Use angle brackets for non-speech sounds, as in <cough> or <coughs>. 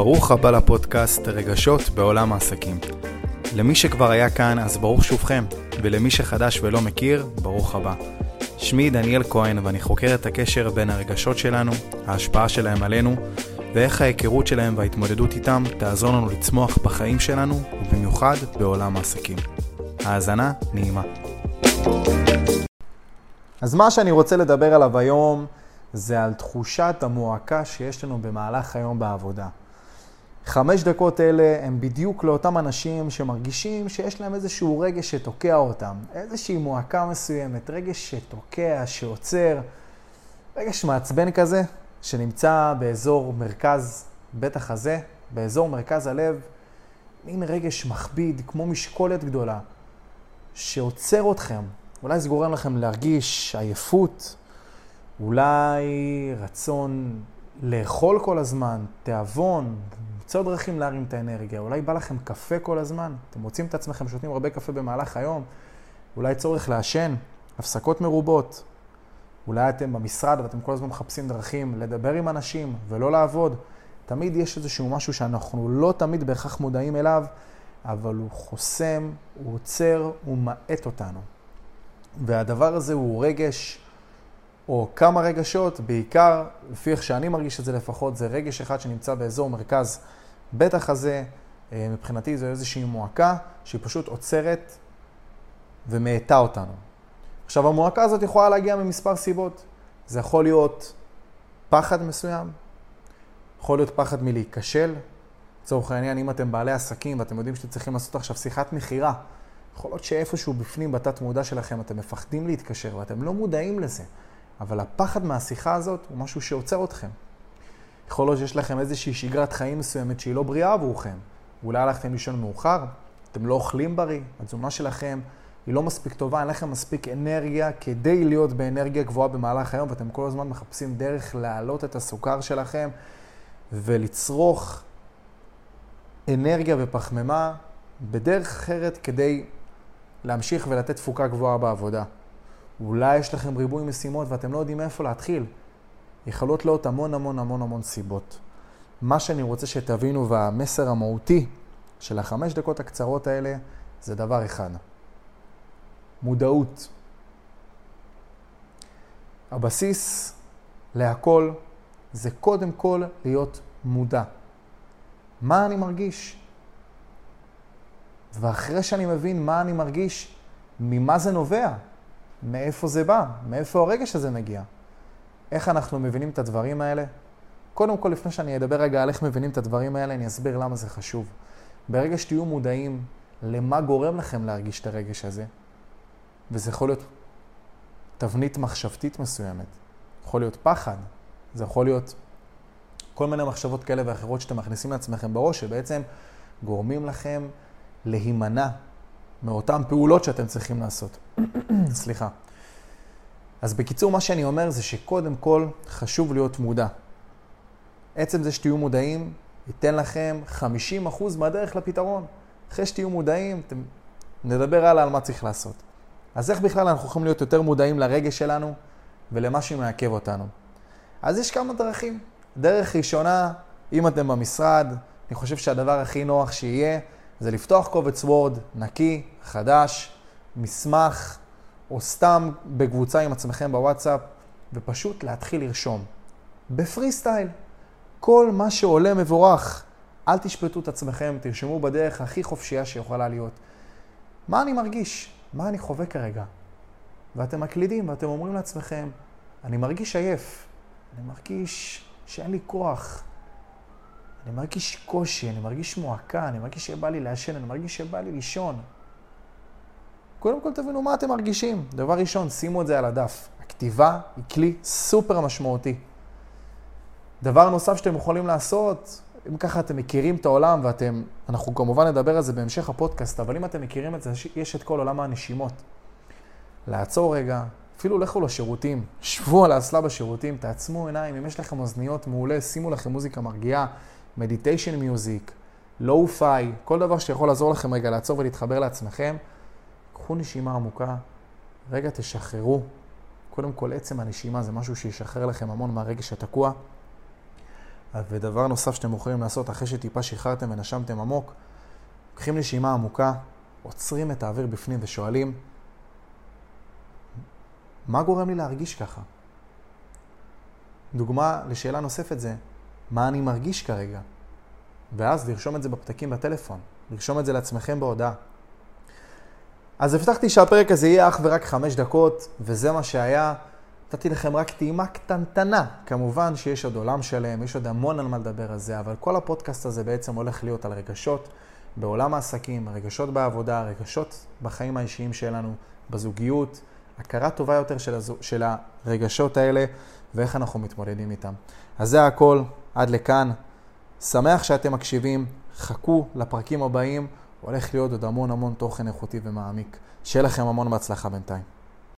ברוך הבא לפודקאסט רגשות בעולם העסקים. למי שכבר היה כאן, אז ברוך שובכם, ולמי שחדש ולא מכיר, ברוך הבא. שמי דניאל כהן, ואני חוקר את הקשר בין הרגשות שלנו, ההשפעה שלהם עלינו, ואיך ההיכרות שלהם וההתמודדות איתם תעזור לנו לצמוח בחיים שלנו, ובמיוחד בעולם העסקים. האזנה נעימה. אז מה שאני רוצה לדבר עליו היום זה על תחושת המועקה שיש לנו במהלך היום בעבודה. חמש דקות אלה הם בדיוק לאותם אנשים שמרגישים שיש להם איזשהו רגש שתוקע אותם, איזושהי מועקה מסוימת, רגש שתוקע, שעוצר, רגש מעצבן כזה, שנמצא באזור מרכז בית החזה, באזור מרכז הלב, מין רגש מכביד, כמו משקולת גדולה, שעוצר אתכם. אולי זה גורם לכם להרגיש עייפות, אולי רצון לאכול כל הזמן, תיאבון, למצוא דרכים להרים את האנרגיה, אולי בא לכם קפה כל הזמן, אתם מוצאים את עצמכם שותים הרבה קפה במהלך היום, אולי צורך לעשן, הפסקות מרובות, אולי אתם במשרד ואתם כל הזמן מחפשים דרכים לדבר עם אנשים ולא לעבוד. תמיד יש איזשהו משהו שאנחנו לא תמיד בהכרח מודעים אליו, אבל הוא חוסם, הוא עוצר, הוא מאט אותנו. והדבר הזה הוא רגש, או כמה רגשות, בעיקר, לפי איך שאני מרגיש את זה לפחות, זה רגש אחד שנמצא באזור מרכז בית החזה. אה, מבחינתי זו איזושהי מועקה שהיא פשוט עוצרת ומאטה אותנו. עכשיו, המועקה הזאת יכולה להגיע ממספר סיבות. זה יכול להיות פחד מסוים, יכול להיות פחד מלהיכשל. לצורך העניין, אם אתם בעלי עסקים ואתם יודעים שאתם צריכים לעשות עכשיו שיחת מכירה, יכול להיות שאיפשהו בפנים, בתת מודע שלכם, אתם מפחדים להתקשר ואתם לא מודעים לזה. אבל הפחד מהשיחה הזאת הוא משהו שעוצר אתכם. יכול להיות שיש לכם איזושהי שגרת חיים מסוימת שהיא לא בריאה עבורכם. אולי הלכתם לישון מאוחר, אתם לא אוכלים בריא, התזונה שלכם היא לא מספיק טובה, אין לכם מספיק אנרגיה כדי להיות באנרגיה גבוהה במהלך היום, ואתם כל הזמן מחפשים דרך להעלות את הסוכר שלכם ולצרוך אנרגיה ופחמימה בדרך אחרת כדי להמשיך ולתת תפוקה גבוהה בעבודה. אולי יש לכם ריבוי משימות ואתם לא יודעים מאיפה להתחיל. יכולות להיות המון המון המון המון סיבות. מה שאני רוצה שתבינו והמסר המהותי של החמש דקות הקצרות האלה זה דבר אחד. מודעות. הבסיס להכל זה קודם כל להיות מודע. מה אני מרגיש? ואחרי שאני מבין מה אני מרגיש, ממה זה נובע? מאיפה זה בא? מאיפה הרגש הזה מגיע? איך אנחנו מבינים את הדברים האלה? קודם כל, לפני שאני אדבר רגע על איך מבינים את הדברים האלה, אני אסביר למה זה חשוב. ברגע שתהיו מודעים למה גורם לכם להרגיש את הרגש הזה, וזה יכול להיות תבנית מחשבתית מסוימת, יכול להיות פחד, זה יכול להיות כל מיני מחשבות כאלה ואחרות שאתם מכניסים לעצמכם בראש, שבעצם גורמים לכם להימנע מאותן פעולות שאתם צריכים לעשות. <coughs> סליחה. אז בקיצור, מה שאני אומר זה שקודם כל חשוב להיות מודע. עצם זה שתהיו מודעים ייתן לכם 50% מהדרך לפתרון. אחרי שתהיו מודעים, אתם... נדבר הלאה על מה צריך לעשות. אז איך בכלל אנחנו יכולים להיות יותר מודעים לרגש שלנו ולמה שמעכב אותנו? אז יש כמה דרכים. דרך ראשונה, אם אתם במשרד, אני חושב שהדבר הכי נוח שיהיה זה לפתוח קובץ וורד נקי, חדש, מסמך, או סתם בקבוצה עם עצמכם בוואטסאפ, ופשוט להתחיל לרשום. בפרי סטייל. כל מה שעולה מבורך. אל תשפטו את עצמכם, תרשמו בדרך הכי חופשייה שיכולה להיות. מה אני מרגיש? מה אני חווה כרגע? ואתם מקלידים ואתם אומרים לעצמכם, אני מרגיש עייף, אני מרגיש שאין לי כוח, אני מרגיש קושי, אני מרגיש מועקה, אני מרגיש שבא לי לעשן, אני מרגיש שבא לי לישון. קודם כל תבינו מה אתם מרגישים. דבר ראשון, שימו את זה על הדף. הכתיבה היא כלי סופר משמעותי. דבר נוסף שאתם יכולים לעשות, אם ככה אתם מכירים את העולם ואתם, אנחנו כמובן נדבר על זה בהמשך הפודקאסט, אבל אם אתם מכירים את זה, יש את כל עולם הנשימות. לעצור רגע, אפילו לכו לשירותים, שבו על האסלה בשירותים, תעצמו עיניים, אם יש לכם אוזניות מעולה, שימו לכם מוזיקה מרגיעה, מדיטיישן מיוזיק, לואו-פיי, כל דבר שיכול לעזור לכם רגע לעצור ולהתחבר לעצמכם. קחו נשימה עמוקה, רגע תשחררו. קודם כל, עצם הנשימה זה משהו שישחרר לכם המון מהרגש התקוע. ודבר נוסף שאתם יכולים לעשות אחרי שטיפה שחררתם ונשמתם עמוק, לוקחים נשימה עמוקה, עוצרים את האוויר בפנים ושואלים, מה גורם לי להרגיש ככה? דוגמה לשאלה נוספת זה, מה אני מרגיש כרגע? ואז לרשום את זה בפתקים בטלפון, לרשום את זה לעצמכם בהודעה. אז הבטחתי שהפרק הזה יהיה אך ורק חמש דקות, וזה מה שהיה. נתתי לכם רק טעימה קטנטנה. כמובן שיש עוד עולם שלם, יש עוד המון על מה לדבר על זה, אבל כל הפודקאסט הזה בעצם הולך להיות על רגשות בעולם העסקים, רגשות בעבודה, רגשות בחיים האישיים שלנו, בזוגיות, הכרה טובה יותר של, הזו, של הרגשות האלה ואיך אנחנו מתמודדים איתם. אז זה הכל, עד לכאן. שמח שאתם מקשיבים, חכו לפרקים הבאים, הולך להיות עוד המון המון תוכן איכותי ומעמיק. שיהיה לכם המון בהצלחה בינתיים.